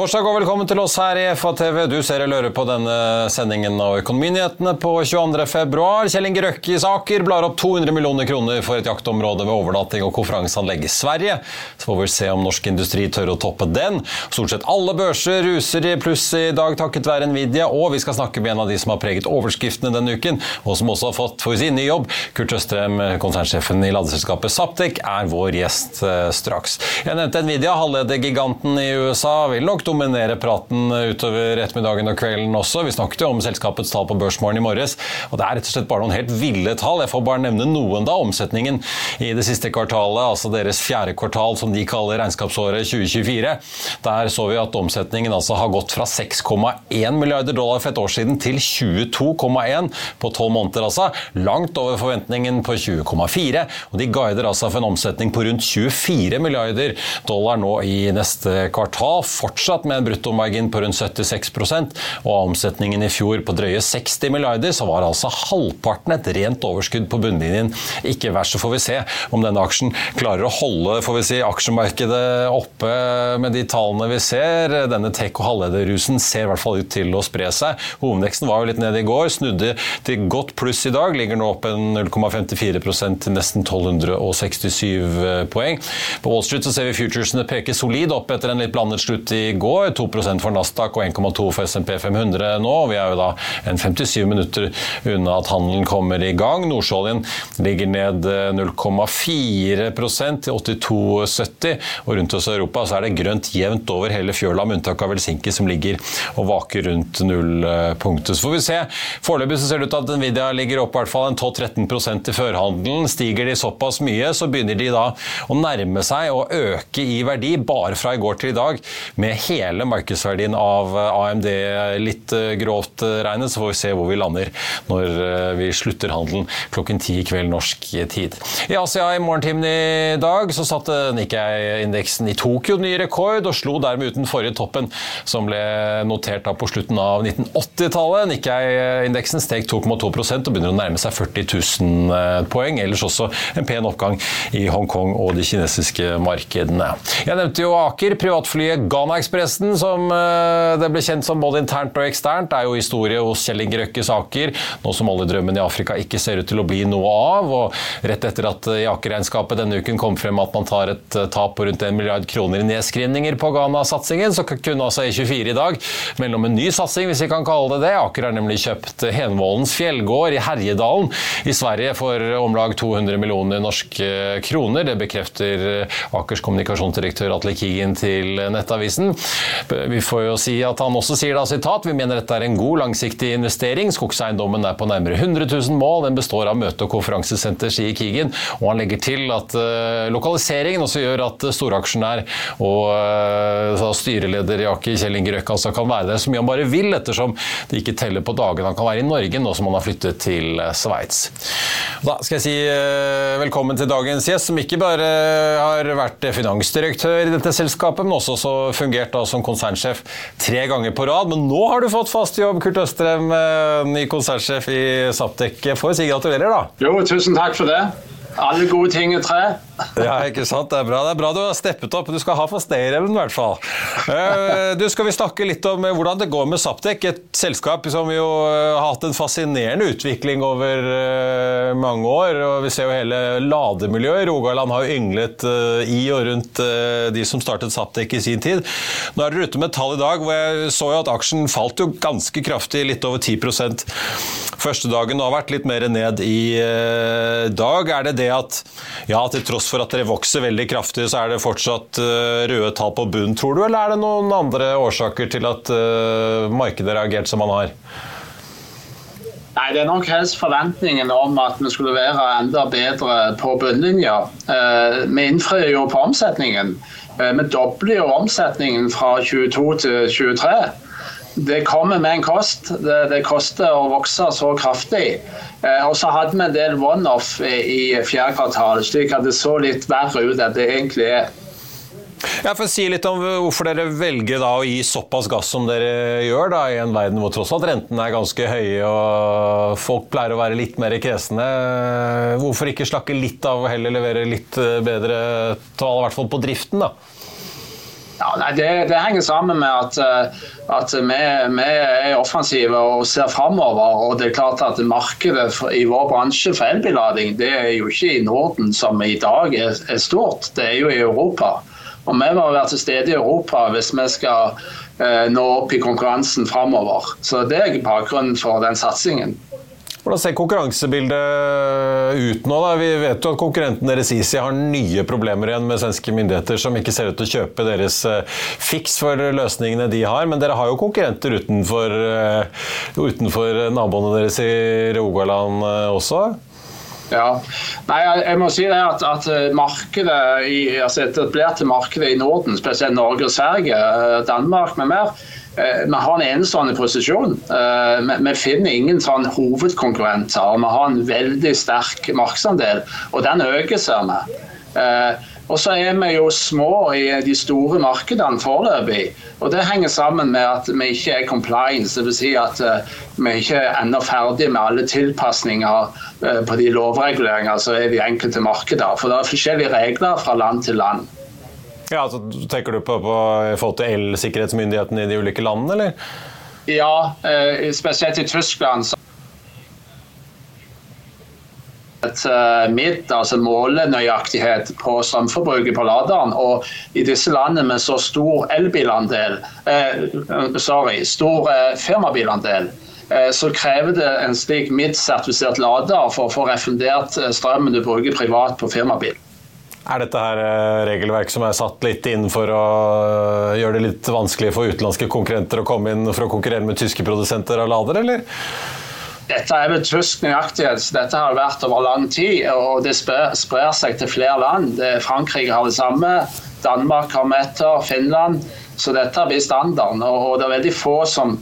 torsdag og velkommen til oss her i FA-TV. Du ser eller hører på denne sendingen av Økonominyhetene på 22. februar. Kjell Inge Røkke i Saker blar opp 200 millioner kroner for et jaktområde ved overnatting og konferanseanlegg i Sverige. Så får vi se om norsk industri tør å toppe den. Stort sett alle børser ruser i pluss i dag takket være Nvidia, og vi skal snakke med en av de som har preget overskriftene denne uken, og som også har fått for sin ny jobb. Kurt Østrem, konsernsjefen i ladeselskapet Saptek, er vår gjest eh, straks. Jeg nevnte Nvidia, halvledergiganten i USA vil nok dominere praten utover ettermiddagen og kvelden også. Vi snakket jo om selskapets tall på børsmorgen i morges, og det er rett og slett bare noen helt ville tall. Jeg får bare nevne noen, da. Omsetningen i det siste kvartalet, altså deres fjerde kvartal, som de kaller regnskapsåret 2024. Der så vi at omsetningen altså har gått fra 6,1 milliarder dollar for et år siden til 22,1 på tolv måneder, altså. Langt over forventningen på 20,4. Og de guider altså for en omsetning på rundt 24 milliarder dollar nå i neste kvartal fortsatt med en bruttomargin på rundt 76 og av omsetningen i fjor på drøye 60 milliarder, så var altså halvparten et rent overskudd på bunnlinjen. Ikke verst, så får vi se om denne aksjen klarer å holde får vi si, aksjemarkedet oppe med de tallene vi ser. Denne tech- og halvlederrusen ser i hvert fall ut til å spre seg. Hovedveksten var jo litt nede i går, snudde til godt pluss i dag, ligger nå opp en 0,54 til nesten 1267 poeng. På Wall Street så ser vi futuresene peke solid opp etter en litt blandet slutt i går. 2 for Nasdaq og 1,2 for SMP 500 nå. Vi er jo da en 57 minutter unna at handelen kommer i gang. Nordsjøoljen ligger ned 0,4% til 82,70. Og rundt oss i Europa så er det grønt jevnt over hele fjøla, med unntak av Helsinki, som ligger og vaker rundt nullpunktet. Så får vi se. Foreløpig så ser det ut til at Nvidia ligger opp i hvert fall en 12-13 i førhandelen. Stiger de såpass mye, så begynner de da å nærme seg og øke i verdi bare fra i går til i dag med hele markedsverdien av eh, AMD litt eh, grovt eh, regnet. Så får vi se hvor vi lander når vi slutter handelen klokken ti i kveld norsk tid. I Asia i morgentimen i dag så satte Nikkei-indeksen i Tokyo ny rekord og slo dermed uten forrige toppen, som ble notert da på slutten av 1980-tallet. Nikkei-indeksen steg 2,2 og begynner å nærme seg 40 000 poeng. Ellers også en pen oppgang i Hongkong og de kinesiske markedene. Jeg nevnte jo Aker. Privatflyet Ghana flyet Ghana-ekspressen, som eh, det ble kjent som både internt og eksternt, er jo historie hos Kjell Inge Røkke Saker, nå som oljedrømmen i Afrika ikke ser ut til å bli noe av. og Rett etter at i Aker-regnskapet denne uken kom frem at man tar et eh, tap på rundt 1 milliard kroner i nedskrivninger på Ghana-satsingen, så kunne altså E24 i dag melde om en ny satsing, hvis vi kan kalle det det. Aker har nemlig kjøpt Henvollens fjellgård i Herjedalen i Sverige for om lag 200 millioner norske kroner. Det bekrefter Akers kommunikasjonsdirektør Atle Kigen til Nettavisen. Vi får jo si at han også sier da, sitat, vi mener dette er en god langsiktig investering. Skogseiendommen er på nærmere 100 000 mål. Den består av møte- og konferansesenter, sier Kigen. Og han legger til at uh, lokaliseringen også gjør at storaksjonær og uh, styreleder i Aker, Kjell Inge Røkke, altså kan være der så mye han bare vil, ettersom det ikke teller på dagene han kan være i Norge, nå som han har flyttet til uh, Sveits. Da skal jeg si velkommen til dagens gjest, som ikke bare har vært finansdirektør i dette selskapet, men også så fungert da som konsernsjef tre ganger på rad. Men nå har du fått fast jobb, Kurt Østrem, eh, ny konsernsjef i Saptek. Får si gratulerer, da. Jo, tusen takk for det. Alle gode ting er tre. ja, ikke sant. Det er bra. Det er bra du har steppet opp. Du skal ha for stayerevnen, i hvert fall. Uh, du, skal vi snakke litt om uh, hvordan det går med Saptek, et selskap som jo uh, har hatt en fascinerende utvikling over mange år. og Vi ser jo hele lademiljøet Rogaland har jo ynglet i og rundt de som startet Saptek i sin tid. Nå er dere ute med tall i dag hvor jeg så jo at aksjen falt jo ganske kraftig, litt over 10 første dagen, har vært litt mer ned i dag. Er det det at ja, til tross for at dere vokser veldig kraftig, så er det fortsatt uh, røde tall på bunn, tror du? Eller er det noen andre årsaker til at uh, markedet har reagert som man har? Nei, Det er nok helst forventningen om at vi skulle være enda bedre på bunnlinja. Vi innfrir jo på omsetningen. vi dobler jo omsetningen fra 22 til 23 det kommer med en kost. Det, det, koster å vokse så kraftig. Eh, og så hadde vi en del one-off i fjerde kvartal, slik at det så litt verre ut enn det egentlig er. Jeg får si litt om Hvorfor dere velger å gi såpass gass som dere gjør, da, i en verden hvor tross alt rentene er ganske høye og folk pleier å være litt mer kresne. Hvorfor ikke slakke litt av og heller levere litt bedre tall, i hvert fall på driften? da? Ja, nei, det, det, henger sammen med at, eh, at vi, vi, er offensive og ser framover. Og det er klart at markedet i vår bransje for elbillading det er jo ikke i Norden som i dag er, er stort, det er jo i Europa. Og vi må være til stede i Europa hvis vi skal eh, nå opp i konkurransen framover. Så det er bakgrunnen for den satsingen. Hvordan ser konkurransebildet ut nå? Da? Vi vet jo at konkurrenten deres Easy har nye problemer igjen med svenske myndigheter som ikke ser ut til å kjøpe deres uh, fiks for løsningene de har. Men dere har jo konkurrenter utenfor, uh, utenfor naboene deres i Rogaland uh, også? Ja, Nei, jeg må si det at, at markedet i, altså etablerte markedet i Norden, spesielt Norge og Sverige, Danmark med mer, Eh, vi har en enestående posisjon. Eh, vi finner ingen sånn hovedkonkurrenter. Vi har en veldig sterk markedsandel, og den øker, ser vi. Eh, og så er vi jo små i de store markedene foreløpig. Og det henger sammen med at vi ikke er compliance. Dvs. Si at vi ikke er ennå ferdig med alle tilpasninger på de lovreguleringer som er i de enkelte markeder. For det er forskjellige regler fra land til land. Ja, altså, Tenker du på, på forhold til elsikkerhetsmyndighetene i de ulike landene, eller? Ja, eh, spesielt i Tyskland. så et uh, midt, altså målenøyaktighet på strømforbruket på laderen. Og i disse landene med så stor elbilandel, eh, sorry, stor uh, firmabilandel, så krever det en slik midt-sertifisert lader for å få refundert strømmen du bruker privat på firmabil. Er dette her eh, regelverk som er satt litt inn for å eh, gjøre det litt vanskelig for utenlandske konkurrenter å komme inn for å konkurrere med tyske produsenter av lader, eller? Dette er med tysk nøyaktighet. Dette har vært over lang tid, og det sprer seg til flere land. Frankrike har det samme, Danmark har meter, Finland. Så dette blir standarden. Og det er veldig få som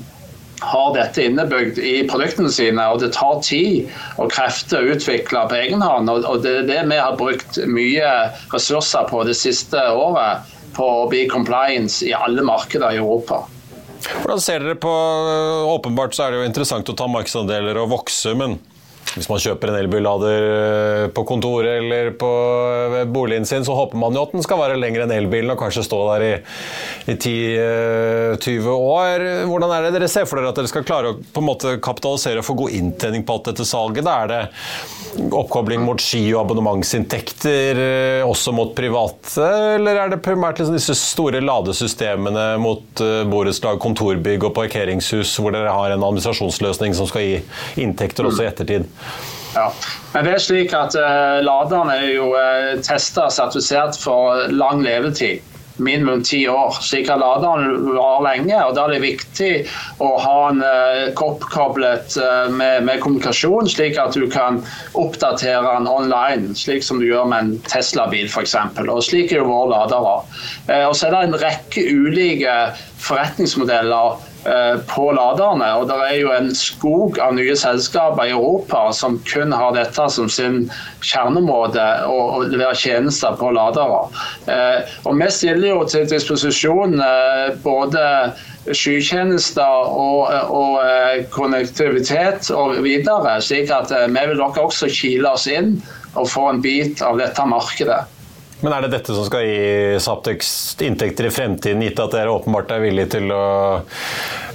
har dette innebygd i produktene sine, og det tar tid og krefter å utvikle på egen hånd. Og det er det vi har brukt mye ressurser på det siste året, på å bli compliance i alle markeder i Europa. Hvordan ser dere på Åpenbart så er det jo interessant å ta markedsandeler og vokse, men hvis man kjøper en elbillader eh, på kontoret eller på eh, boligen sin, så håper man jo at den skal være lengre enn elbilen og kanskje stå der i, i 10-20 eh, år. Hvordan er det dere ser for dere at dere skal klare å på en måte kapitalisere og få god inntjening på alt dette salget? Da er det oppkobling mot ski- og abonnementsinntekter også mot private, eller er det primært liksom disse store ladesystemene mot borettslag, kontorbygg og parkeringshus, hvor dere har en administrasjonsløsning som skal gi inntekter også i ettertid? Ja. Men det er slik at uh, Laderen er jo uh, eh, testa og sertifisert for lang levetid. Minimum ti år. Slik at laderen varer lenge. og Da er det viktig å ha den uh, oppkoblet uh, med, med, kommunikasjon, slik at du kan oppdatere den online, slik som du gjør med en Tesla-bil f.eks. Slik er jo våre ladere. Og så er det en rekke ulike forretningsmodeller Eh, på laderne. Og det er jo en skog av nye selskaper i Europa som kun har dette som sin kjernemåte å, levere tjenester på ladere. Eh, og vi stiller jo til disposisjon eh, både skytjenester og, og konnektivitet og videre, slik at vi vil dere også kile oss inn og få en bit av dette markedet. Men er det dette som skal gi Saptex inntekter i fremtiden, gitt at dere åpenbart er villige til å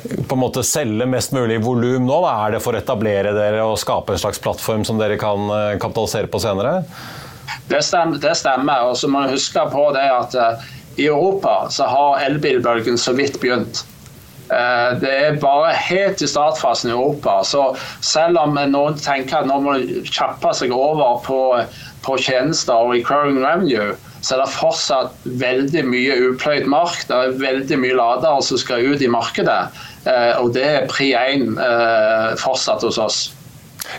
på en måte selge mest mulig volum nå? Da? Er det for å etablere dere og skape en slags plattform som dere kan eh, kapitalisere på senere? Det stemmer. Det stemmer. Og så må du huske på det at uh, i Europa så har elbilbølgen så vidt begynt. Uh, det er bare helt i startfasen i Europa. Så selv om noen tenker at nå må kjappe seg over på, på tjenester og recurring revenue, så er det fortsatt veldig mye upløyd mark. Det er veldig mye ladere som skal ut i markedet. Uh, og det er pri én fortsatt hos oss.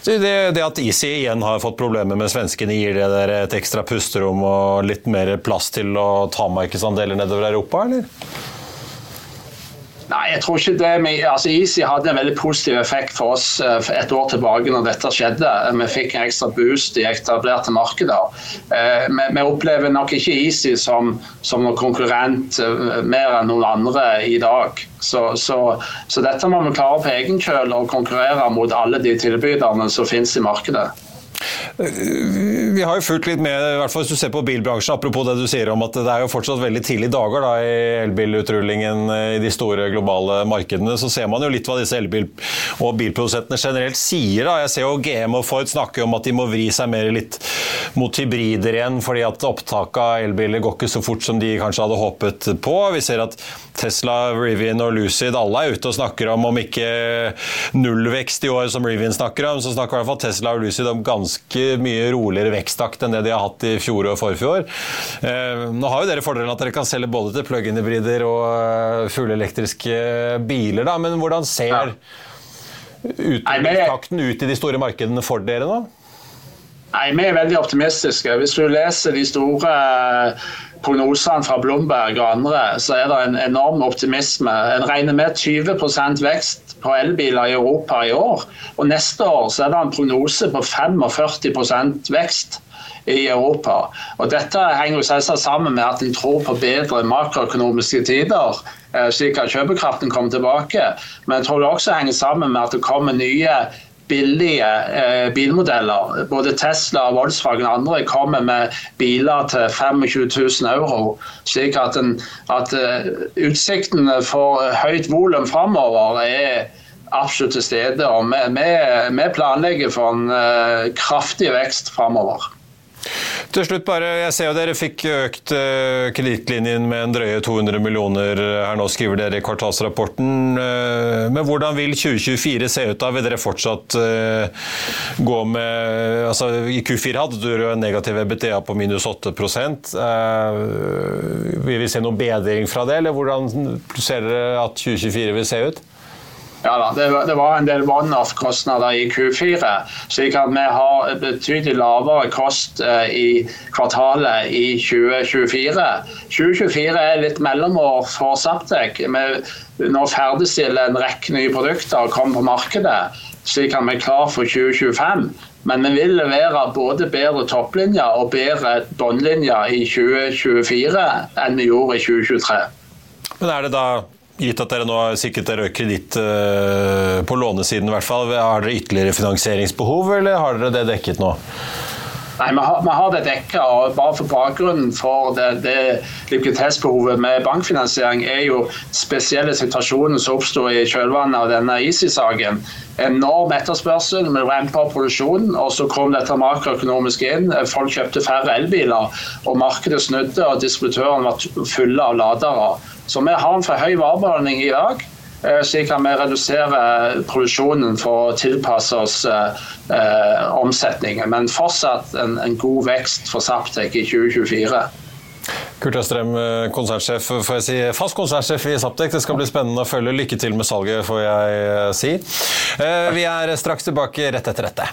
Det, det, at Easy igjen har fått problemer med svenskene, gir det dere et ekstra pusterom og litt mer plass til å ta markedsandeler nedover Europa, eller? Nei, jeg tror ikke det. Altså, Easy hadde en veldig positiv effekt for oss eh, et år tilbake når dette skjedde. Vi fikk en ekstra boost i etablerte markeder. Eh, vi opplever nok ikke Easy som, som noen konkurrent eh, mer enn noen andre i dag. Så, så, så dette må vi klare på egen kjøl og konkurrere mot alle de tilbyderne som finnes i markedet. Vi har jo fulgt litt med, i hvert fall hvis du ser på bilbransjen, apropos det du sier om at det er jo fortsatt veldig tidlige dager da, i elbilutrullingen i de store globale markedene. Så ser man jo litt hva disse elbil- og bilprodusentene generelt sier. da. Jeg ser jo GM og Ford snakke om at de må vri seg mer litt mot hybrider igjen, fordi at opptaket av elbiler går ikke så fort som de kanskje hadde håpet på. Vi ser at Tesla, Rivian og Lucid alle er ute og snakker om om ikke nullvekst i år, som Rivian snakker om, så snakker i hvert fall Tesla og Lucid om ganske mye roligere veksttakt enn det de har hatt i fjor og forfjor. Eh, nå har jo dere fordelen at dere kan selge både til plug-in-hybrider og eh, fullelektriske biler, da, men hvordan ser utviklingstakten ut i de store markedene for dere nå? Nei, Vi er veldig optimistiske. Hvis du leser de store eh, prognosene fra Blomberg og andre, så er det en enorm optimisme. En regner med 20% vekst på elbiler i Europa i år. Og neste år så er det en prognose på 45% vekst i Europa. Og Dette henger selvsagt sammen med at en tror på bedre makroøkonomiske tider, eh, slik at kjøpekraften kommer tilbake. Men jeg tror det også henger sammen med at det kommer nye billige eh, bilmodeller. Både Tesla, Volkswagen og andre kommer med biler til 25 000 euro. Slik at, en, at uh, utsiktene for høyt volum framover er absolutt til stede. Og vi, vi, vi planlegger for en uh, kraftig vekst framover. Til slutt bare, Jeg ser jo dere fikk økt uh, kredittlinjen med en drøye 200 millioner her nå, skriver dere i kvartalsrapporten. Uh, men hvordan vil 2024 se ut da? Vil dere fortsatt uh, gå med altså I Q4 hadde du en negativ EBTA på minus 8 uh, Vil vi se noen bedring fra det, eller hvordan ser dere at 2024 vil se ut? Ja da, det, det var en del one-off-kostnader i Q4, slik at vi har betydelig lavere kost eh, i kvartalet i 2024. 2024 er litt mellomår for Saptek. Vi nå ferdigstiller en rekke nye produkter og kommer på markedet, slik at vi er klar for 2025. Men vi vil levere både bedre topplinjer og bedre bunnlinjer i 2024 enn vi gjorde i 2023. Men er det da Gitt at dere nå sikret dere kreditt eh, på lånesiden, i hvert fall, har dere ytterligere finansieringsbehov, eller har dere det dekket nå? Nei, Vi har, vi har det dekka. bare for Bakgrunnen for det, det likviditetsbehovet med bankfinansiering er jo spesielle situasjoner som oppsto i kjølvannet av denne ISI-saken. Enorm etterspørsel, vi rampa opp produksjonen, og så kom dette makroøkonomisk inn. Folk kjøpte færre elbiler, og markedet snudde, og distributørene var fulle av ladere. Så vi har en for høy varebeholdning i dag. Eh, slik at vi reduserer produksjonen for å tilpasse oss eh, eh, omsetningen. Men fortsatt en, en, god vekst for Saptek i 2024. Kurt Østrem, eh, konsernsjef, får jeg si, fast konsernsjef i Saptek. Det skal bli spennende å følge. Lykke til med salget, får jeg si. Vi er straks tilbake rett etter dette.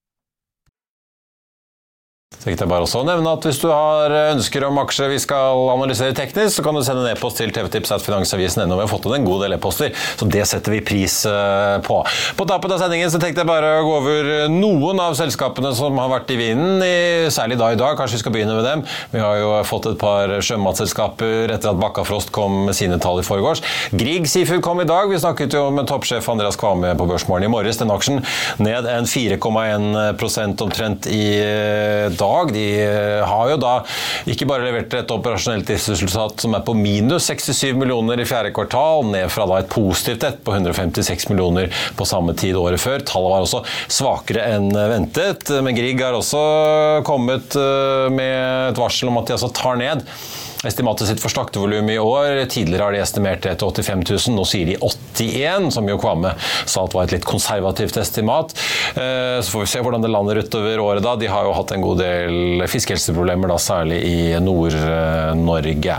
tenkte jeg bare også å nevne at Hvis du har ønsker om aksjer vi skal analysere teknisk, så kan du sende en e-post til tvtips.finansavisen.no. Vi har fått inn en god del e-poster, så det setter vi pris eh, på. På tappet av sendingen så tenkte jeg bare å gå over noen av selskapene som har vært i vinden, særlig da i dag. Kanskje vi skal begynne med dem. Vi har jo fått et par sjømatselskaper etter at Bakkafrost kom med sine tall i forgårs. Grieg Seafood kom i dag. Vi snakket jo med toppsjef Andreas Kvame på Børsmorgen i morges. Den aksjen ned en 4,1 omtrent i dag dag. De eh, har jo da ikke bare levert et operasjonelt driftsresultat som er på minus 67 millioner i fjerde kvartal, ned fra da et positivt et på 156 millioner på samme tid året før. Tallet var også svakere enn ventet, men Grieg har også kommet eh, med et varsel om at de altså tar ned estimatet sitt for slaktevolum i år. Tidligere har de estimert det til 85 000, nå sier de 81 som jo Kvame sa at var et litt konservativt estimat. Eh, så får vi se hvordan det lander utover året da. De har jo hatt en god del fiskehelseproblemer, da, særlig i Nord-Norge.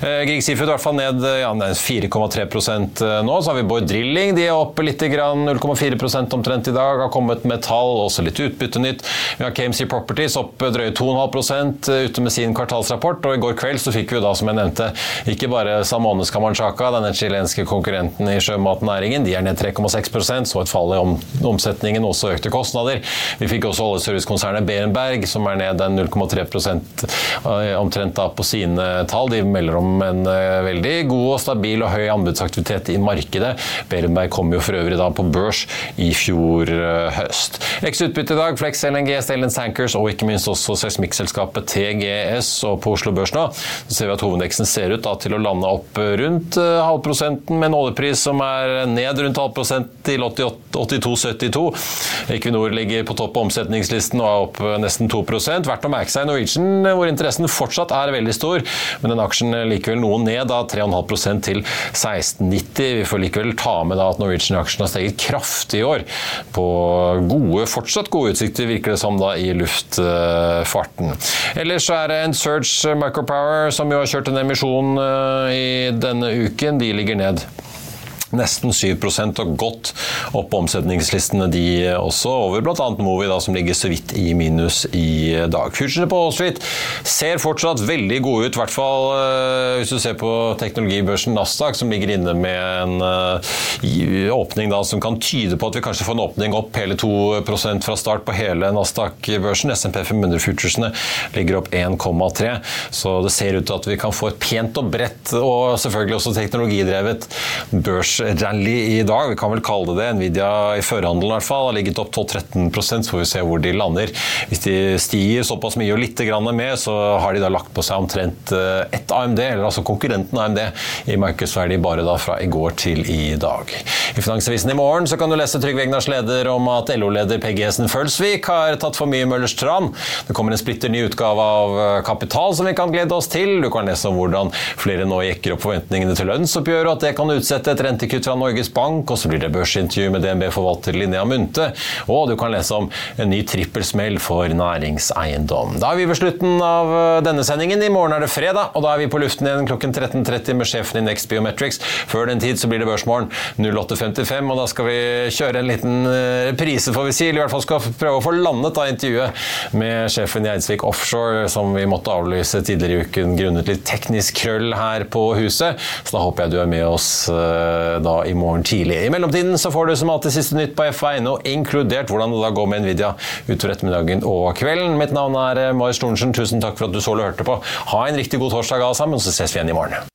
Eh, Grieg Seafood i hvert fall ned ja, 4,3 eh, nå. Så har vi Bård Drilling, de er oppe litt, 0,4 omtrent i dag. Har kommet med tall, også litt utbyttenytt. Vi har KMC Properties opp drøye 2,5% ute med sin kvartalsrapport, og i går kveld så fikk fikk vi da, som jeg nevnte, ikke bare Samones Camanchaca, denne chilenske konkurrenten i sjømatnæringen. De er ned 3,6% så et fall i om, omsetningen, også økte kostnader. Vi fikk også oljeservicekonsernet Berenberg, som er ned 0,3 eh, omtrent da på sine tall. De melder om en uh, veldig god og stabil og høy anbudsaktivitet i markedet. Berenberg kom jo for øvrig da på børs i fjor uh, høst. Ex-utbytte i dag, Flex LNG, Stellan Tankers og ikke minst også seismikkselskapet TGS og på Oslo Børs nå ser vi at hovedindeksen ser ut da, til å lande opp rundt uh, halvprosenten, med en oljepris som er ned rundt halvprosent til 82,72. Equinor ligger på topp på omsetningslisten og er opp eh, nesten 2 Verdt å merke seg Norwegian, eh, hvor interessen fortsatt er veldig stor, men den aksjen likevel noe ned, da 3,5% til 16,90. Vi får likevel ta med da at Norwegian-aksjen har steget kraftig i år på gode, fortsatt gode utsikter, virker det som da i luftfarten. Ellers er det en Surge Micropower som som jo har kjørt en emisjon eh, i denne uken, de ligger ned nesten 7 og godt opp på omsetningslistene de også, over bl.a. Movi, da, som ligger så vidt i minus i dag. Futurene på Wall Street ser fortsatt veldig gode ut, i hvert fall uh, hvis du ser på teknologibørsen Nasdaq, som ligger inne med en uh, åpning da, som kan tyde på at vi kanskje får en åpning opp hele 2% fra start på hele Nasdaq-børsen. SMP 500-futuresene ligger opp 1,3, så det ser ut til at vi kan få et pent og bredt, og selvfølgelig også teknologidrevet børs børsrally i dag. Vi kan vel kalle det det. Nvidia i førhandelen i hvert fall har ligget opp 12-13 så får vi se hvor de lander. Hvis de stiger såpass mye og litt med, så har de da lagt på seg omtrent eh, ett AMD, eller altså konkurrenten AMD, i markedsverdi bare da fra i går til i dag. I Finansavisen i morgen så kan du lese Trygve Egnars leder om at LO-leder Peggy Esen Følsvik har tatt for mye Møllers tran. Det kommer en splitter ny utgave av eh, Kapital som vi kan glede oss til. Du kan lese om hvordan flere nå jekker opp forventningene til lønnsoppgjøret, og at det kan utsette et rentekutt fra Norges Bank. Og så blir det børsintervju med DNB-forvalter Linnea Munthe. Og du kan lese om en ny trippelsmell for næringseiendom. Da er vi ved slutten av eh, denne sendingen. I morgen er det fredag, og da er vi på luften igjen klokken 13.30 med sjefen i Next Biometrics. Før den tid så blir det Børsmorgen 08.55, og da skal vi kjøre en liten reprise, får vi si. Eller i hvert fall skal prøve å få landet da intervjuet med sjefen i Eidsvik Offshore, som vi måtte avlyse tidligere i uken grunnet litt teknisk krøll her på huset. Så da håper jeg du er med oss eh, da i morgen tidlig. I mellomtiden så får du som alltid siste nytt på FA.no, inkludert hvordan det da går med Nvidia utover ettermiddagen og kvelden. Mitt navn er eh, Marius Thorensen. Tusen takk for at du så og hørte på. Ha en riktig god torsdag alle sammen, så ses vi igjen i morgen.